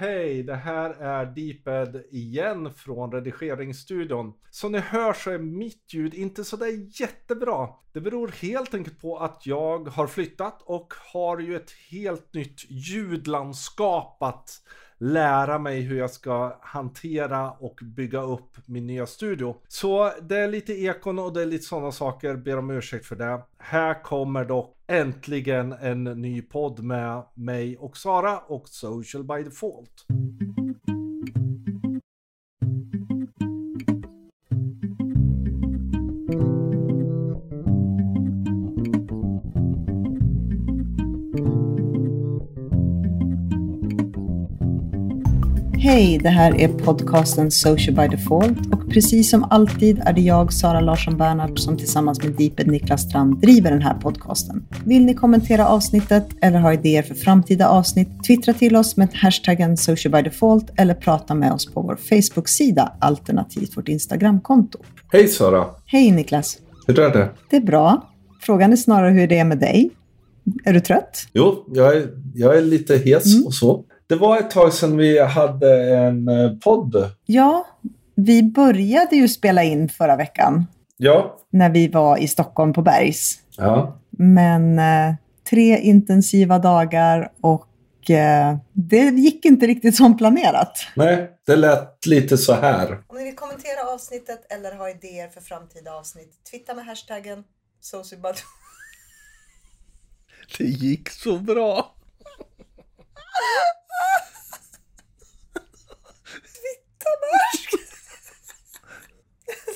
Hej, det här är Deeped igen från redigeringsstudion. Som ni hör så är mitt ljud inte sådär jättebra. Det beror helt enkelt på att jag har flyttat och har ju ett helt nytt ljudlandskap att lära mig hur jag ska hantera och bygga upp min nya studio. Så det är lite ekon och det är lite sådana saker, ber om ursäkt för det. Här kommer dock äntligen en ny podd med mig och Sara och Social by Default. Hej, det här är podcasten Social by Default och precis som alltid är det jag, Sara Larsson Bernhardt, som tillsammans med Deeped Niklas Strand driver den här podcasten. Vill ni kommentera avsnittet eller ha idéer för framtida avsnitt, twittra till oss med hashtaggen Social by Default eller prata med oss på vår Facebook-sida alternativt vårt Instagramkonto. Hej Sara! Hej Niklas! Hur är det? Det är bra. Frågan är snarare hur det är med dig. Är du trött? Jo, jag är, jag är lite hes mm. och så. Det var ett tag sedan vi hade en eh, podd. Ja, vi började ju spela in förra veckan. Ja. När vi var i Stockholm på Bergs. Ja. Men eh, tre intensiva dagar och eh, det gick inte riktigt som planerat. Nej, det lät lite så här. Om ni vill kommentera avsnittet eller ha idéer för framtida avsnitt, twittra med hashtaggen socialbud. Det gick så bra.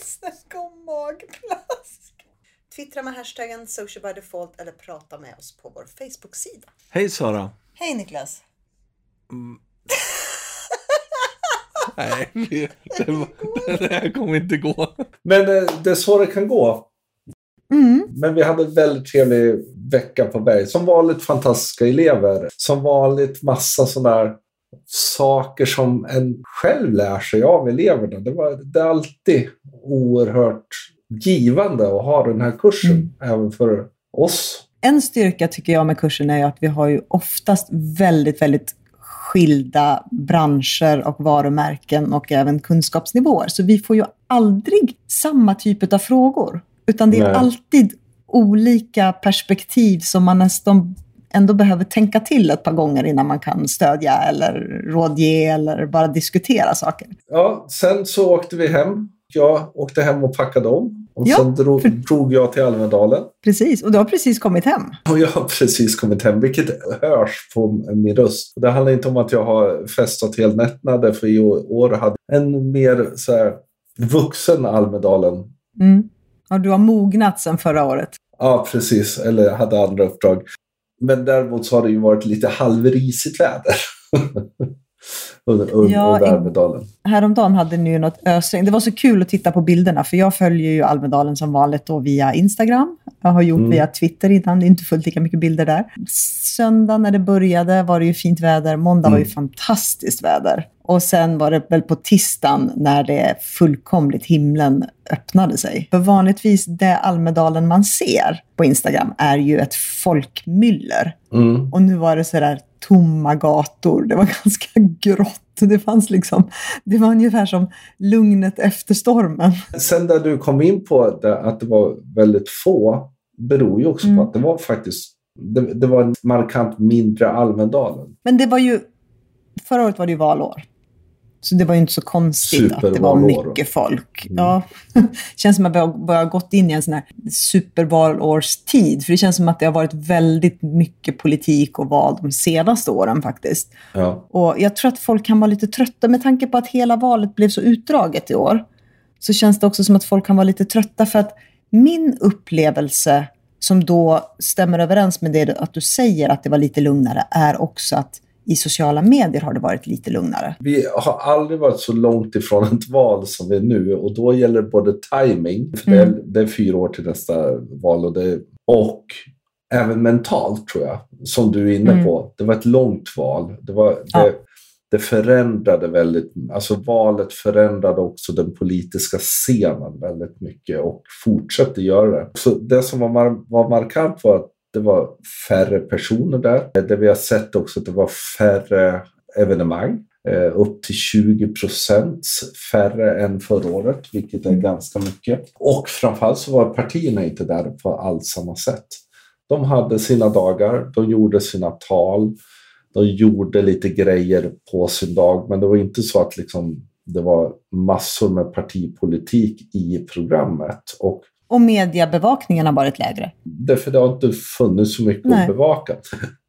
Snacka om magplask. Twittra med hashtaggen socialbydefault eller prata med oss på vår Facebook-sida. Hej Sara. Hej Niklas. Mm. Nej, det, det, det här kommer inte gå. Men eh, det är så det kan gå. Mm. Men vi hade en väldigt trevlig vecka på Berg. Som vanligt fantastiska elever. Som vanligt massa sådana saker som en själv lär sig av eleverna. Det, var, det är alltid oerhört givande att ha den här kursen, mm. även för oss. En styrka tycker jag med kursen är att vi har ju oftast väldigt, väldigt skilda branscher och varumärken och även kunskapsnivåer. Så vi får ju aldrig samma typ av frågor, utan det är Nej. alltid olika perspektiv som man nästan ändå behöver tänka till ett par gånger innan man kan stödja eller rådge eller bara diskutera saker. Ja, sen så åkte vi hem. Jag åkte hem och packade om. Och ja, sen drog, för... drog jag till Almedalen. Precis, och du har precis kommit hem. Och jag har precis kommit hem, vilket hörs på min röst. Det handlar inte om att jag har festat helnätterna, för i år hade en mer så här, vuxen Almedalen. Mm. Ja, du har mognat sedan förra året. Ja, precis. Eller hade andra uppdrag. Men däremot så har det ju varit lite halvrisigt väder. under, under, ja, under Almedalen. Häromdagen hade ni ju något ösregn. Det var så kul att titta på bilderna, för jag följer ju Almedalen som vanligt då via Instagram. Jag har gjort mm. via Twitter innan, det är inte fullt lika mycket bilder där. Söndag när det började var det ju fint väder, måndag mm. var ju mm. fantastiskt väder. Och sen var det väl på tisdagen när det fullkomligt himlen öppnade sig. För vanligtvis det Almedalen man ser på Instagram är ju ett folkmyller. Mm. Och nu var det sådär tomma gator. Det var ganska grått. Det fanns liksom, det var ungefär som lugnet efter stormen. Sen där du kom in på det, att det var väldigt få, beror ju också mm. på att det var faktiskt det, det var markant mindre Almedalen. Men det var ju, förra året var det ju valår. Så det var ju inte så konstigt att det var mycket folk. Mm. Ja, känns som att vi har gått in i en sån här supervalårstid. För det känns som att det har varit väldigt mycket politik och val de senaste åren faktiskt. Ja. Och jag tror att folk kan vara lite trötta med tanke på att hela valet blev så utdraget i år. Så känns det också som att folk kan vara lite trötta för att min upplevelse som då stämmer överens med det att du säger att det var lite lugnare är också att i sociala medier har det varit lite lugnare. Vi har aldrig varit så långt ifrån ett val som vi är nu och då gäller det både timing, för mm. det, är, det, är, fyra år till nästa val, och, det, och även mentalt tror jag, som du är inne mm. på. Det var ett långt val. Det, var, ja. det, det förändrade väldigt, alltså valet förändrade också den politiska scenen väldigt mycket och fortsätter göra det. Så det som var, mar var markant var att det var färre personer där. Det vi har sett också att det var färre evenemang. eh, upp till 20 procent färre än förra året, vilket är ganska mycket. Och framförallt så var partierna inte där på alls samma sätt. De hade sina dagar, de gjorde sina tal, de gjorde lite grejer på sin dag, men det var inte så att liksom, det var massor med partipolitik i programmet. Och och mediebevakningen har varit lägre. Därför det har inte funnits så mycket Nej. att bevaka.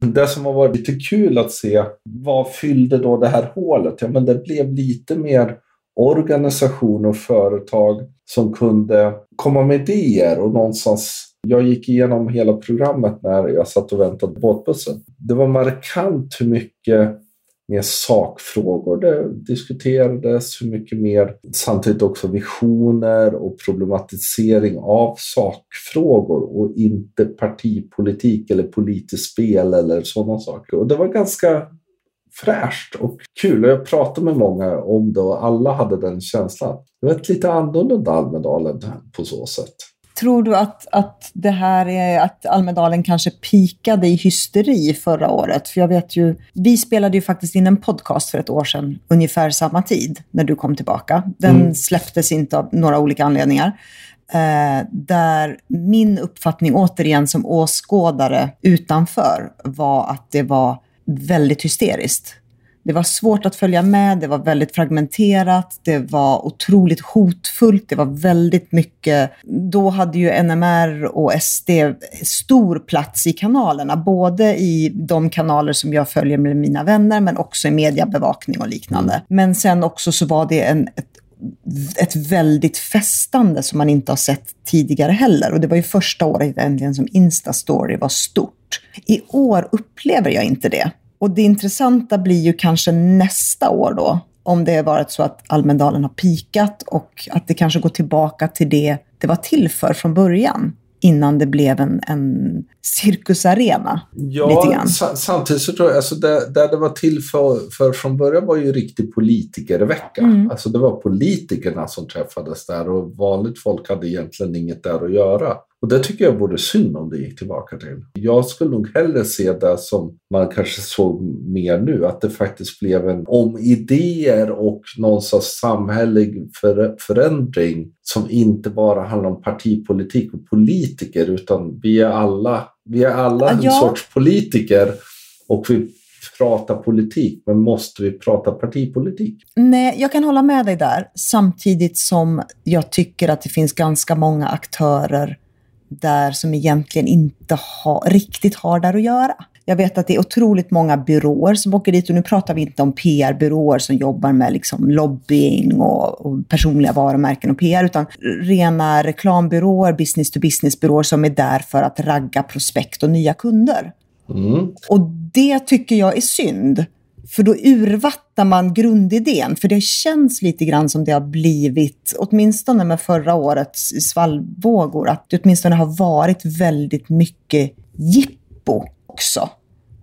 Det som har varit lite kul att se, vad fyllde då det här hålet? Ja, men det blev lite mer organisationer och företag som kunde komma med idéer och någonstans jag gick igenom hela programmet när jag satt och väntade på båtbussen. Det var markant hur mycket mer sakfrågor det diskuterades, hur mycket mer samtidigt också visioner och problematisering av sakfrågor och inte partipolitik eller politiskt spel eller sådana saker. Och det var ganska fräscht och kul. Och jag pratade med många om det och alla hade den känslan. Det var ett lite annorlunda Almedalen på så sätt. Tror du att, att det här är att Almedalen kanske pikade i hysteri förra året? För jag vet ju, vi spelade ju faktiskt in en podcast för ett år sedan, ungefär samma tid, när du kom tillbaka. Den mm. släpptes inte av några olika anledningar. Eh, där min uppfattning återigen som åskådare utanför var att det var väldigt hysteriskt. Det var svårt att följa med, det var väldigt fragmenterat, det var otroligt hotfullt, det var väldigt mycket... Då hade ju NMR och SD stor plats i kanalerna, både i de kanaler som jag följer med mina vänner, men också i mediebevakning och liknande. Mm. Men sen också så var det en, ett ett väldigt festande som man inte har sett tidigare heller. Och det var ju första året äntligen som Instastory var stort. I år upplever jag inte det. Och det intressanta blir ju kanske nästa år då, om det har varit så att Almedalen har pikat och att det kanske går tillbaka till det det var till för från början innan det blev en, en cirkusarena. Ja, samtidigt så tror jag, alltså det, det det var till för, för från början var ju riktig politikervecka. Mm. Alltså det var politikerna som träffades där och vanligt folk hade egentligen inget där att göra. Och det tycker jag vore synd om det gick tillbaka till. Jag skulle nog hellre se det som man kanske såg mer nu, att det faktiskt blev en om idéer och någon sorts samhällelig för, förändring som inte bara handlar om partipolitik och politiker, utan vi är alla, vi är alla en ja. sorts politiker och vi pratar politik, men måste vi prata partipolitik? Nej, jag kan hålla med dig där, samtidigt som jag tycker att det finns ganska många aktörer där som egentligen inte ha, riktigt har där att göra. Jag vet att det är otroligt många byråer som åker dit och nu pratar vi inte om PR-byråer som jobbar med liksom lobbying och, och personliga varumärken och PR utan rena reklambyråer, business-to-business-byråer som är där för att ragga prospekt och nya kunder. Mm. Och det tycker jag är synd. För då urvattnar man grundidén. För det känns lite grann som det har blivit, åtminstone med förra årets svallvågor, att det åtminstone har varit väldigt mycket jippo också.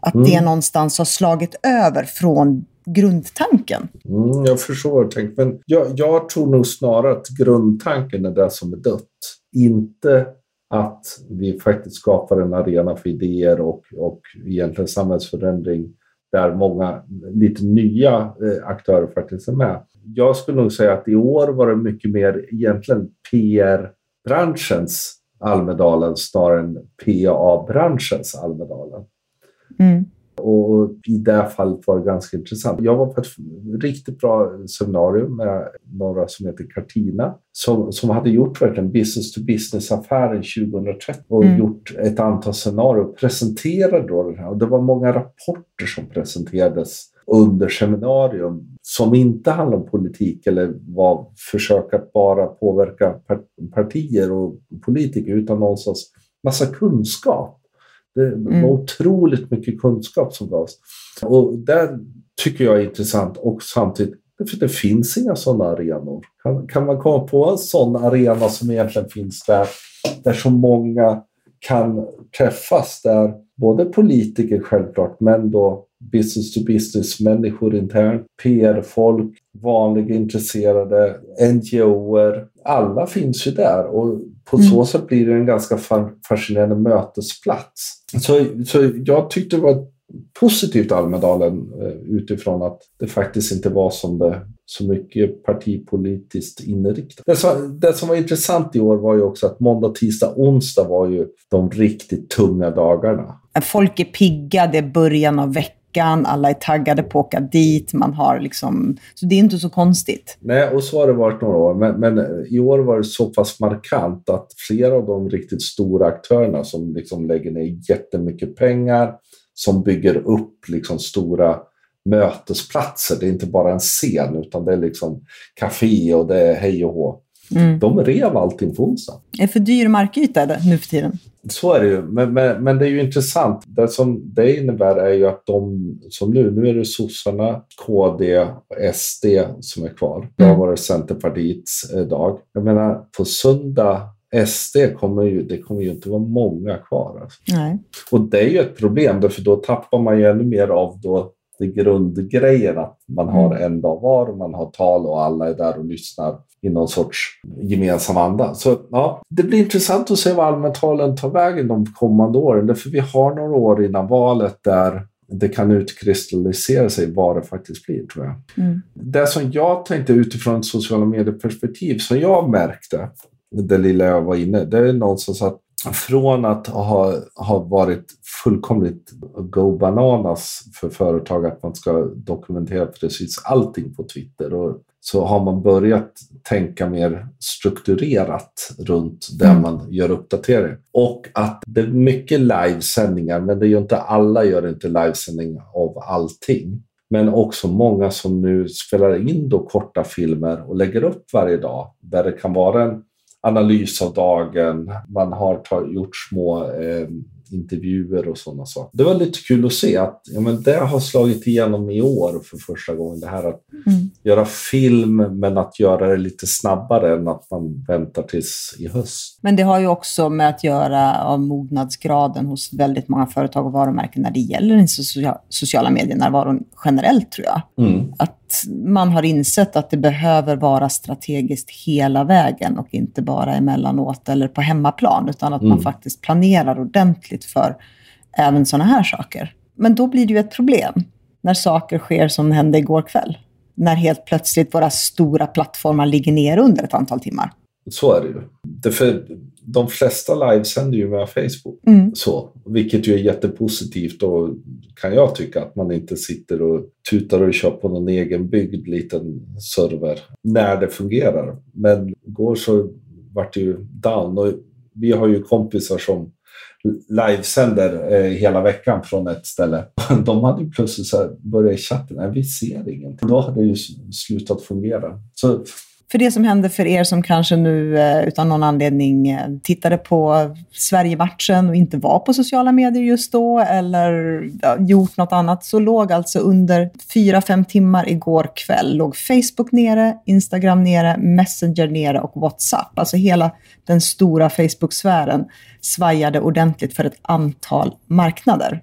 Att mm. det någonstans har slagit över från grundtanken. Mm, jag förstår tänk, men jag, jag tror nog snarare att grundtanken är det som är dött. Inte att vi faktiskt skapar en arena för idéer och, och egentligen samhällsförändring där många lite nya eh, aktörer faktiskt är med. Jag skulle nog säga att i år var det mycket mer egentligen PR-branschens Almedalen snarare än PA-branschens Almedalen. Mm. Och i det fallet var det ganska intressant. Jag var på ett riktigt bra seminarium med några som heter Cartina som, som hade gjort verkligen business to business-affären 2013 och mm. gjort ett antal scenarier och presenterade då den här. Och det var många rapporter som presenterades under seminarium som inte handlar om politik eller var försök att bara påverka partier och politiker utan någonstans massa kunskap det var mm. otroligt mycket kunskap som gavs. Och där tycker jag är intressant och samtidigt, för det finns inga sådana arenor. Kan, kan man komma på en sån arena som egentligen finns där, där så många kan träffas, där både politiker självklart, men då business to business-människor internt, PR-folk, vanliga intresserade, NGOer. Alla finns ju där och på mm. så sätt blir det en ganska fascinerande mötesplats. Så, så jag tyckte det var positivt Almedalen eh, utifrån att det faktiskt inte var som det så mycket partipolitiskt inriktat. Det som, det som var intressant i år var ju också att måndag, tisdag, onsdag var ju de riktigt tunga dagarna. Folk är pigga, det är början av veckan, alla är taggade på att åka dit, man har liksom... Så det är inte så konstigt. Nej, och så har det varit några år. Men, men i år var det så pass markant att flera av de riktigt stora aktörerna som liksom lägger ner jättemycket pengar, som bygger upp liksom stora mötesplatser. Det är inte bara en scen utan det är liksom café och det är hej och hå. Mm. De rev allting på onsdag. Är det för dyr markyta nu för tiden? Så är det ju, men, men, men, det är ju intressant. Det som det innebär är ju att de som nu, nu är det sossarna, KD och SD som är kvar. Det har mm. varit Centerpartiets eh, dag. Jag menar, på söndag SD kommer ju, det kommer ju inte vara många kvar. Alltså. Och det är ju ett problem, för då tappar man ju ännu mer av då det grundgrejen att man har mm. en dag var man har tal och alla är där och lyssnar i någon sorts gemensam anda. Så ja, det blir intressant att se vad allmäntalen tar vägen de kommande åren. Därför vi har några år innan valet där det kan utkristallisera sig vad det faktiskt blir, tror jag. Mm. Det som jag tänkte utifrån ett sociala medieperspektiv, som jag märkte, det lilla jag var inne, det är någonstans att från att ha, ha varit fullkomligt go bananas för företag att man ska dokumentera precis allting på Twitter och så har man börjat tänka mer strukturerat runt där mm. man gör uppdateringar. Och att det är mycket livesändningar, men det är ju inte alla gör inte livesändning av allting. Men också många som nu spelar in då korta filmer och lägger upp varje dag där det kan vara en analys av dagen. Man har gjort små eh, intervjuer och sådana saker. Det var lite kul att se att ja, men det har slagit igenom i år för första gången. Det här att mm. göra film men att göra det lite snabbare än att man väntar tills i höst. Men det har ju också med att göra av mognadsgraden hos väldigt många företag och varumärken när det gäller den sociala medienärvaron generellt tror jag. Mm. Att man har insett att det behöver vara strategiskt hela vägen och inte bara emellanåt eller på hemmaplan, utan att mm. man faktiskt planerar ordentligt för även sådana här saker. Men då blir det ju ett problem när saker sker som hände igår kväll. När helt plötsligt våra stora plattformar ligger ner under ett antal timmar. Så är det ju. Därför, de flesta livesänder ju via Facebook. Mm. Så, vilket ju är jättepositivt och kan jag tycka att man inte sitter och tutar och kör på någon egen byggd liten server när det fungerar. Men igår så vart det ju down och vi har ju kompisar som livesänder eh, hela veckan från ett ställe. De hade ju plötsligt så börjat i chatten, nej vi ser ingenting. Då hade det ju slutat fungera. Så för det som hände för er som kanske nu eh, utan någon anledning eh, tittade på Sverigematchen och inte var på sociala medier just då eller ja, gjort något annat, så låg alltså under 4-5 timmar igår kväll låg Facebook nere, Instagram nere, Messenger nere och WhatsApp. Alltså hela den stora Facebook-sfären svajade ordentligt för ett antal marknader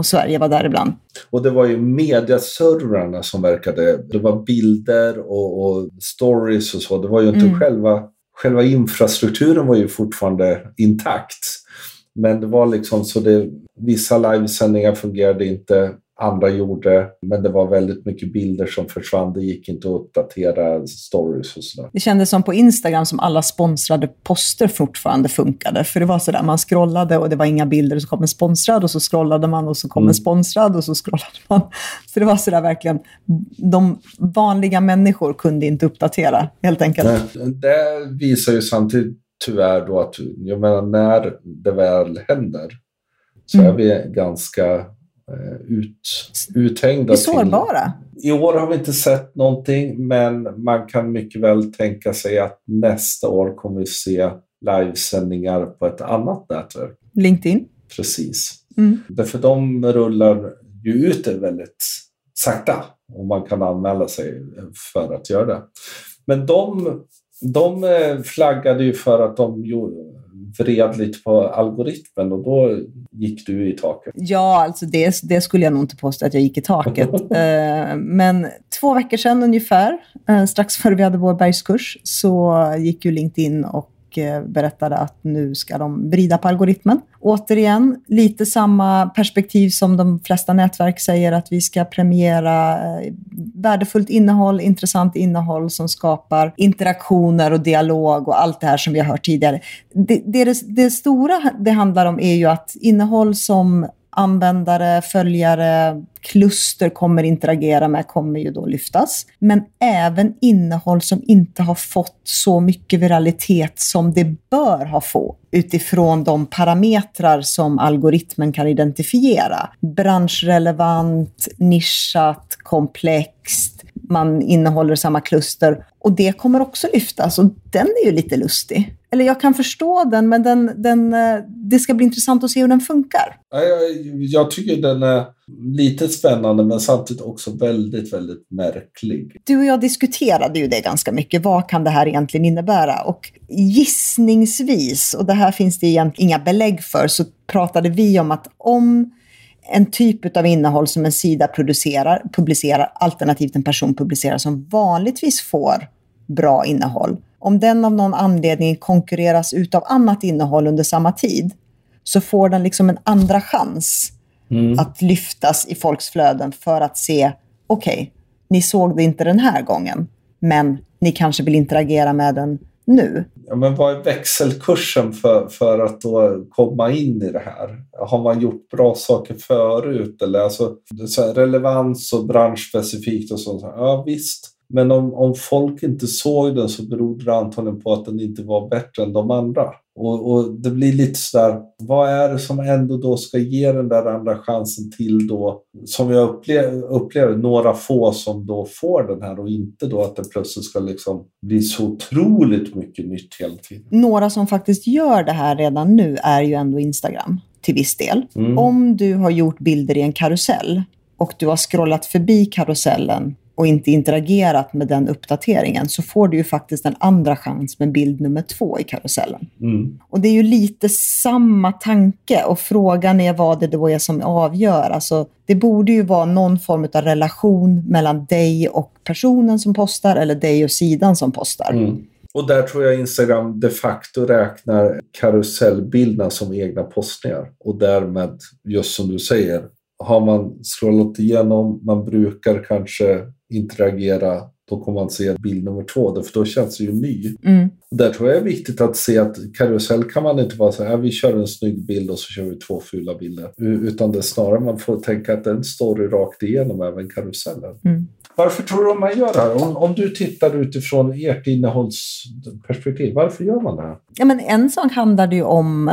och Sverige var där ibland. Och det var ju mediaservrarna som verkade, det var bilder och, och, stories och så. Det var ju inte mm. själva, själva infrastrukturen var ju fortfarande intakt. Men det var liksom så det, vissa livesändningar fungerade inte andra gjorde. Men det var väldigt mycket bilder som försvann. Det gick inte att uppdatera stories och sådär. Det kändes som på Instagram som alla sponsrade poster fortfarande funkade. För det var sådär, man scrollade och det var inga bilder och så kom en sponsrad och så scrollade man och så kom mm. en sponsrad och så scrollade man. Så det var sådär verkligen, de vanliga människor kunde inte uppdatera helt enkelt. Det, det visar ju samtidigt tyvärr då att, jag menar när det väl händer så mm. är vi ganska ut, uthängda. Vi är sårbara. I år har vi inte sett någonting, men man kan mycket väl tänka sig att nästa år kommer vi se livesändningar på ett annat nätverk. LinkedIn. Precis. Mm. Därför de rullar ju ut det väldigt sakta och man kan anmäla sig för att göra det. Men de, de eh, flaggade ju för att de vred lite på algoritmen och då gick du i taket. Ja, alltså det, det skulle jag nog inte påstå att jag gick i taket. Eh, men två veckor sedan ungefär, eh, strax före vi hade vår bergskurs, så gick ju LinkedIn och och eh, berättade att nu ska de vrida på algoritmen. Återigen, lite samma perspektiv som de flesta nätverk säger att vi ska premiera eh, värdefullt innehåll, intressant innehåll som skapar interaktioner och dialog och allt det här som vi har hört tidigare. Det, det, det stora det handlar om är ju att innehåll som användare, följare, kluster kommer interagera med kommer ju då lyftas. Men även innehåll som inte har fått så mycket viralitet som det bör ha få utifrån de parametrar som algoritmen kan identifiera. Branschrelevant, nischat, komplext, man innehåller samma kluster. Och det kommer också lyftas och den är ju lite lustig. Eller jag kan förstå den, men den, den, eh, det ska bli intressant att se hur den funkar. Jag, jag tycker den är lite spännande men samtidigt också väldigt, väldigt märklig. Du och jag diskuterade ju det ganska mycket. Vad kan det här egentligen innebära? Och gissningsvis, och det här finns det egentligen inga belägg för, så pratade vi om att om en typ av innehåll som en sida producerar, publicerar, alternativt en person publicerar, som vanligtvis får bra innehåll. Om den av någon anledning konkurreras ut av annat innehåll under samma tid, så får den liksom en andra chans mm. att lyftas i folks flöden för att se, okej, okay, ni såg det inte den här gången, men ni kanske vill interagera med den nu. Ja, men vad är växelkursen för, för att då komma in i det här? Har man gjort bra saker förut? Eller alltså, relevans och branschspecifikt och sånt. Ja visst. Men om, om folk inte såg den så berodde det antagligen på att den inte var bättre än de andra. Och, och, det blir lite sådär, vad är det som ändå då ska ge den där andra chansen till då, som jag upplever, upplever några få som då får den här och inte då att det plötsligt ska liksom bli så otroligt mycket nytt hela tiden. Några som faktiskt gör det här redan nu är ju ändå Instagram till viss del. Mm. Om du har gjort bilder i en karusell och du har scrollat förbi karusellen och inte interagerat med den uppdateringen så får du ju faktiskt en andra chans med bild nummer två i karusellen. Mm. Och det är ju lite samma tanke och frågan är vad det då är som avgör. Alltså, det borde ju vara någon form av relation mellan dig och personen som postar eller dig och sidan som postar. Mm. Och där tror jag Instagram de facto räknar karusellbilderna som egna postningar och därmed, just som du säger, har man scrollat igenom, man brukar kanske interagera, då kommer man se bild nummer två, för då känns det ju ny. Mm. Där tror jag det är viktigt att se att karusell kan man inte bara säga vi kör en snygg bild och så kör vi två fula bilder. Utan det är snarare man får tänka att den story rakt igenom även karusellen. Mm. Varför tror du man gör det här? Om, om, du tittar utifrån ert innehållsperspektiv, varför gör man det här? Ja, men en sak handlar det ju om,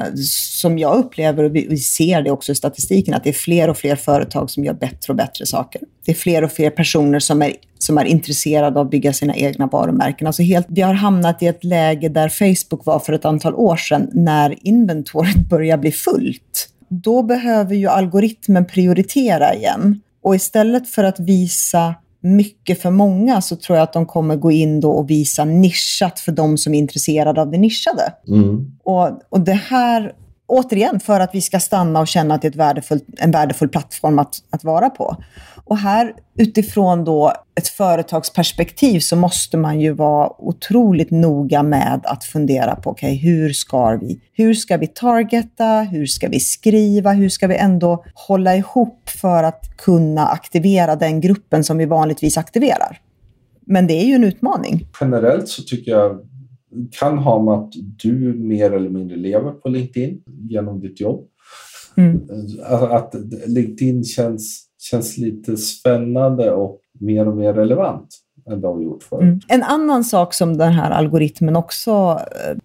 som jag upplever, och vi, ser det också i statistiken, att det är fler och fler företag som gör bättre och bättre saker. Det är fler och fler personer som är, som är intresserade av att bygga sina egna varumärken. Alltså helt, vi har hamnat i ett läge där Facebook var för ett antal år sedan, när inventoriet börjar bli fullt. Då behöver ju algoritmen prioritera igen. Och istället för att visa mycket för många så tror jag att de kommer gå in då och visa nischat för de som är intresserade av det nischade. Mm. Och, och det här, återigen, för att vi ska stanna och känna att det är ett värdefullt, en värdefull plattform att, att vara på. Och här utifrån då ett företagsperspektiv så måste man ju vara otroligt noga med att fundera på okay, hur ska vi hur ska vi targeta, hur ska vi skriva, hur ska vi ändå hålla ihop för att kunna aktivera den gruppen som vi vanligtvis aktiverar. Men det är ju en utmaning. Generellt så tycker jag kan ha med att du mer eller mindre lever på LinkedIn genom ditt jobb. Mm. Att LinkedIn känns känns lite spännande och mer och mer relevant än det har vi gjort förut. Mm. En annan sak som den här algoritmen också,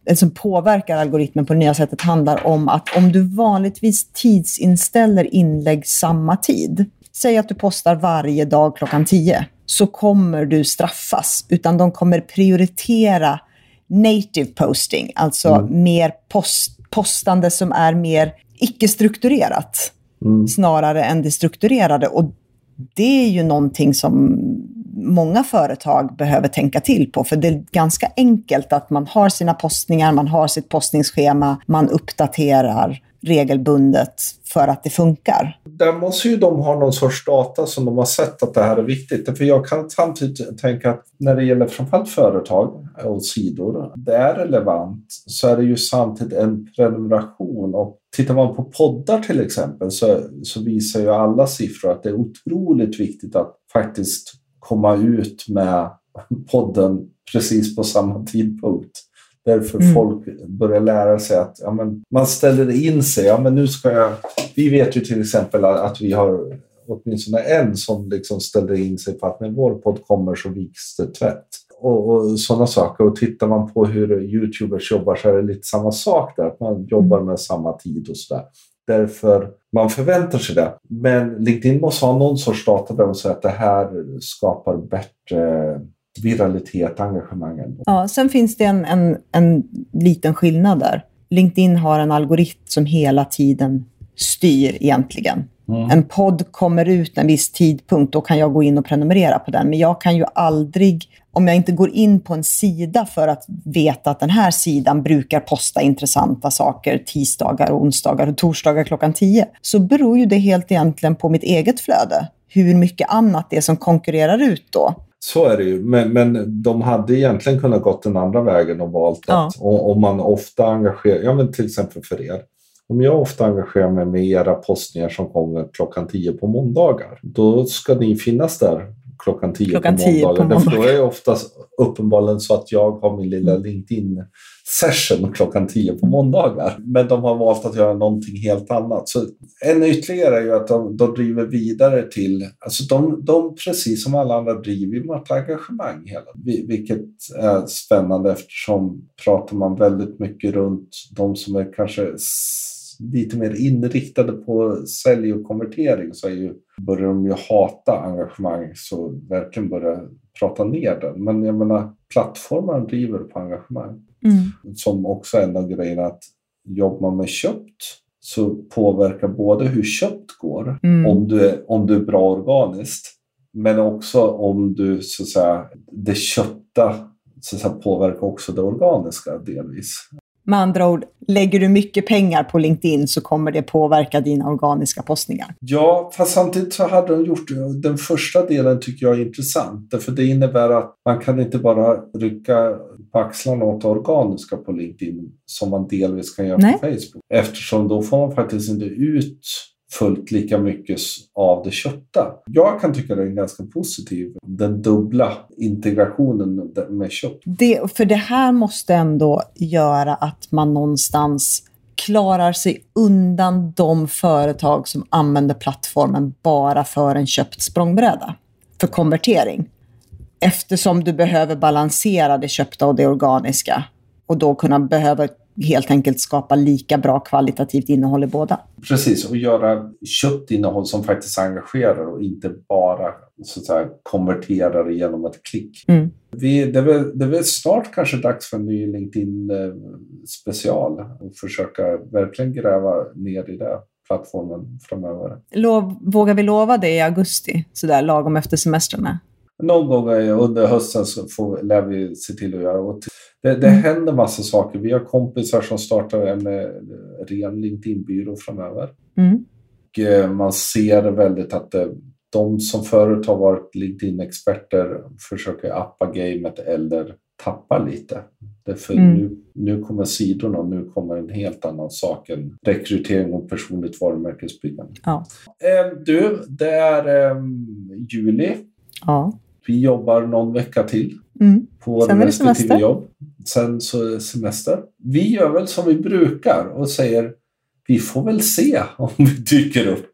eh, som påverkar algoritmen på det nya sättet handlar om att om du vanligtvis tidsinställer inlägg samma tid, säg att du postar varje dag klockan 10, så kommer du straffas, utan de kommer prioritera native posting, alltså mm. mer post, postande som är mer icke-strukturerat mm. snarare än det strukturerade. Och det är ju någonting som många företag behöver tänka till på. För det är ganska enkelt att man har sina postningar, man har sitt postningsschema, man uppdaterar regelbundet för att det funkar. där måste ju de ha någon sorts data som de har sett att det här är viktigt. För jag kan samtidigt tänka att när det gäller framförallt företag och sidor, det är relevant så är det ju samtidigt en prenumeration. Och tittar man på poddar till exempel så, så visar ju alla siffror att det är otroligt viktigt att faktiskt komma ut med podden precis på samma tidpunkt. Därför mm. folk börjar lära sig att ja, men man ställer in sig. Ja, men nu ska jag... Vi vet ju till exempel att vi har åtminstone en som liksom ställer in sig på att när vår podd kommer så viks det tvätt. Och, och sådana saker. Och tittar man på hur Youtubers jobbar så är det lite samma sak där. Att man jobbar med samma tid och sådär. Därför man förväntar sig det. Men LinkedIn måste ha någon sorts data där man säger att det här skapar bättre viralitet, engagemang. Ja, sen finns det en, en, en liten skillnad där. LinkedIn har en algoritm som hela tiden styr egentligen. Mm. En podd kommer ut en viss tidpunkt, då kan jag gå in och prenumerera på den. Men jag kan ju aldrig, om jag inte går in på en sida för att veta att den här sidan brukar posta intressanta saker tisdagar, onsdagar och torsdagar klockan 10, så beror ju det helt egentligen på mitt eget flöde. Hur mycket annat det är som konkurrerar ut då. Så är det ju, men, men de hade egentligen kunnat gått den andra vägen och valt ja. att om man ofta engagerar, ja men till exempel för er, om jag ofta engagerar mig med era postningar som kommer klockan 10 på måndagar, då ska ni finnas där klockan 10 klockan på måndagar. På måndagar. då är det oftast uppenbarligen så att jag har min lilla mm. LinkedIn session klockan 10 på måndagar. Men de har valt att göra någonting helt annat. Så en ytterligare är ju att de, de driver vidare till, alltså de, de precis som alla andra driver ju ett engagemang hela vilket är spännande eftersom pratar man väldigt mycket runt de som är kanske lite mer inriktade på sälj och konvertering så är ju, börjar de ju hata engagemang så verkligen börjar prata ner den. Men jag menar, plattformen driver på engagemang. Mm. Som också är en av grejerna att jobbar man med köpt så påverkar både hur köpt går, mm. om, du är, om du är bra organiskt, men också om du så att säga, det köpta så att säga, påverkar också det organiska delvis. Med andra ord, lägger du mycket pengar på LinkedIn så kommer det påverka dina organiska postningar. Ja, fast samtidigt så hade de gjort den första delen tycker jag är intressant. För det innebär att man kan inte bara rycka på axlarna åt det organiska på LinkedIn som man delvis kan göra Nej. på Facebook. Eftersom då får man faktiskt inte ut fullt lika mycket av det köpta. Jag kan tycka det är ganska positiv, den dubbla integrationen med kött. Det, för det här måste ändå göra att man någonstans klarar sig undan de företag som använder plattformen bara för en köpt språngbräda för konvertering. Eftersom du behöver balansera det köpta och det organiska och då kunna behöva helt enkelt skapa lika bra kvalitativt innehåll i båda. Precis, och göra köpt innehåll som faktiskt engagerar och inte bara så att säga, konverterar genom ett klick. Mm. Vi, det, är väl, det är väl snart kanske dags för en ny LinkedIn eh, special och försöka verkligen gräva ner i det plattformen framöver. Lov, vågar vi lova det i augusti, sådär lagom efter semestrarna? Någon gång under hösten så får, lär vi se till att göra. Och det, det mm. händer massa saker. Vi har kompisar som startar en eh, ren LinkedIn-byrå framöver. Mm. Och, eh, man ser väldigt att det, de som förut har varit LinkedIn-experter försöker appa gamet eller tappa lite. Därför mm. nu, nu kommer sidorna och nu kommer en helt annan sak än rekrytering och personligt varumärkesbyggande. Ja. Eh, du, det är eh, juli. Ja. Vi jobbar någon vecka till mm. på Sen är det semester. jobb. Sen så är det semester. Vi gör väl som vi brukar och säger vi får väl se om vi dyker upp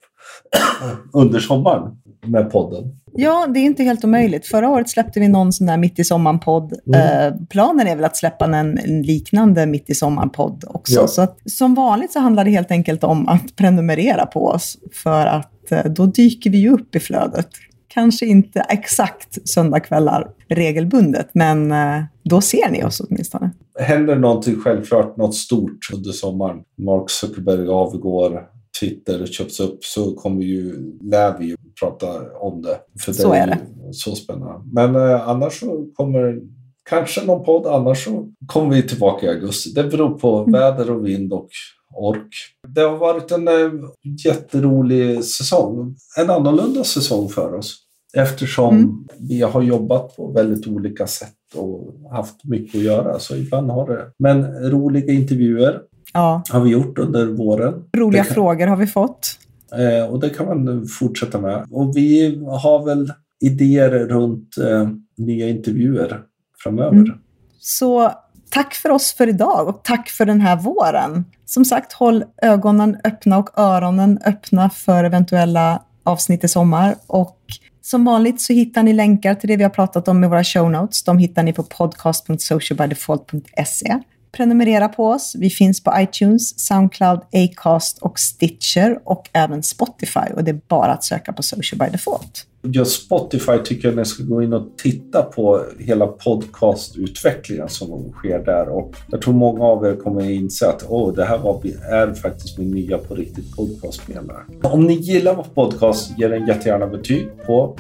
under sommaren med podden. Ja, det är inte helt omöjligt. Förra året släppte vi någon sån där mitt i sommaren-podd. Mm. Eh, planen är väl att släppa en, en liknande mitt i sommaren-podd också. Ja. Så att, som vanligt så handlar det helt enkelt om att prenumerera på oss för att eh, då dyker vi upp i flödet kanske inte exakt söndagkvällar regelbundet, men eh, då ser ni oss åtminstone. Händer någonting självklart, något stort under sommaren, Mark Zuckerberg avgår, Twitter köps upp, så kommer ju, lär vi ju prata om det. För det så är, är det. Så spännande. Men eh, annars så kommer kanske någon podd, annars så kommer vi tillbaka i augusti. Det beror på mm. väder och vind och ork. Det har varit en eh, jätterolig säsong. En annorlunda säsong för oss. Eftersom mm. vi har jobbat på väldigt olika sätt och haft mycket att göra. Så ibland har det... Men roliga intervjuer ja. har vi gjort under våren. Roliga kan... frågor har vi fått. Eh, och det kan man fortsätta med. Och vi har väl idéer runt eh, nya intervjuer framöver. Mm. Så tack för oss för idag och tack för den här våren. Som sagt, håll ögonen öppna och öronen öppna för eventuella avsnitt i sommar. Och som vanligt så hittar ni länkar till det vi har pratat om i våra show notes. De hittar ni på podcast.socialbydefault.se. Prenumerera på oss. Vi finns på iTunes, Soundcloud, Acast och Stitcher och även Spotify. Och det är bara att söka på Social by Default. Just Spotify tycker jag ni ska gå in och titta på hela podcastutvecklingen som sker där. Och jag tror många av er kommer inse att oh, det här var, är faktiskt min nya på riktigt podcastspelare. Om ni gillar vår podcast, ge den jättegärna betyg på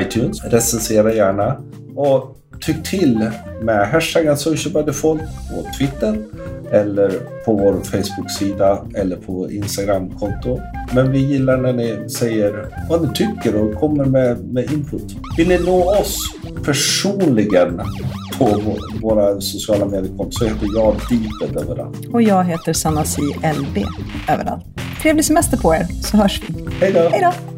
iTunes. Recensera gärna. Och tyck till med hashtaggen Social by Default på Twitter eller på vår Facebook-sida eller på Instagram-konto. Men vi gillar när ni säger vad ni tycker och kommer med, med input. Vill ni nå oss personligen på våra sociala mediekonton så heter jag Deeped överallt. Och jag heter Sanasi LB överallt. Trevlig semester på er så hörs vi. Hej då! Hej då!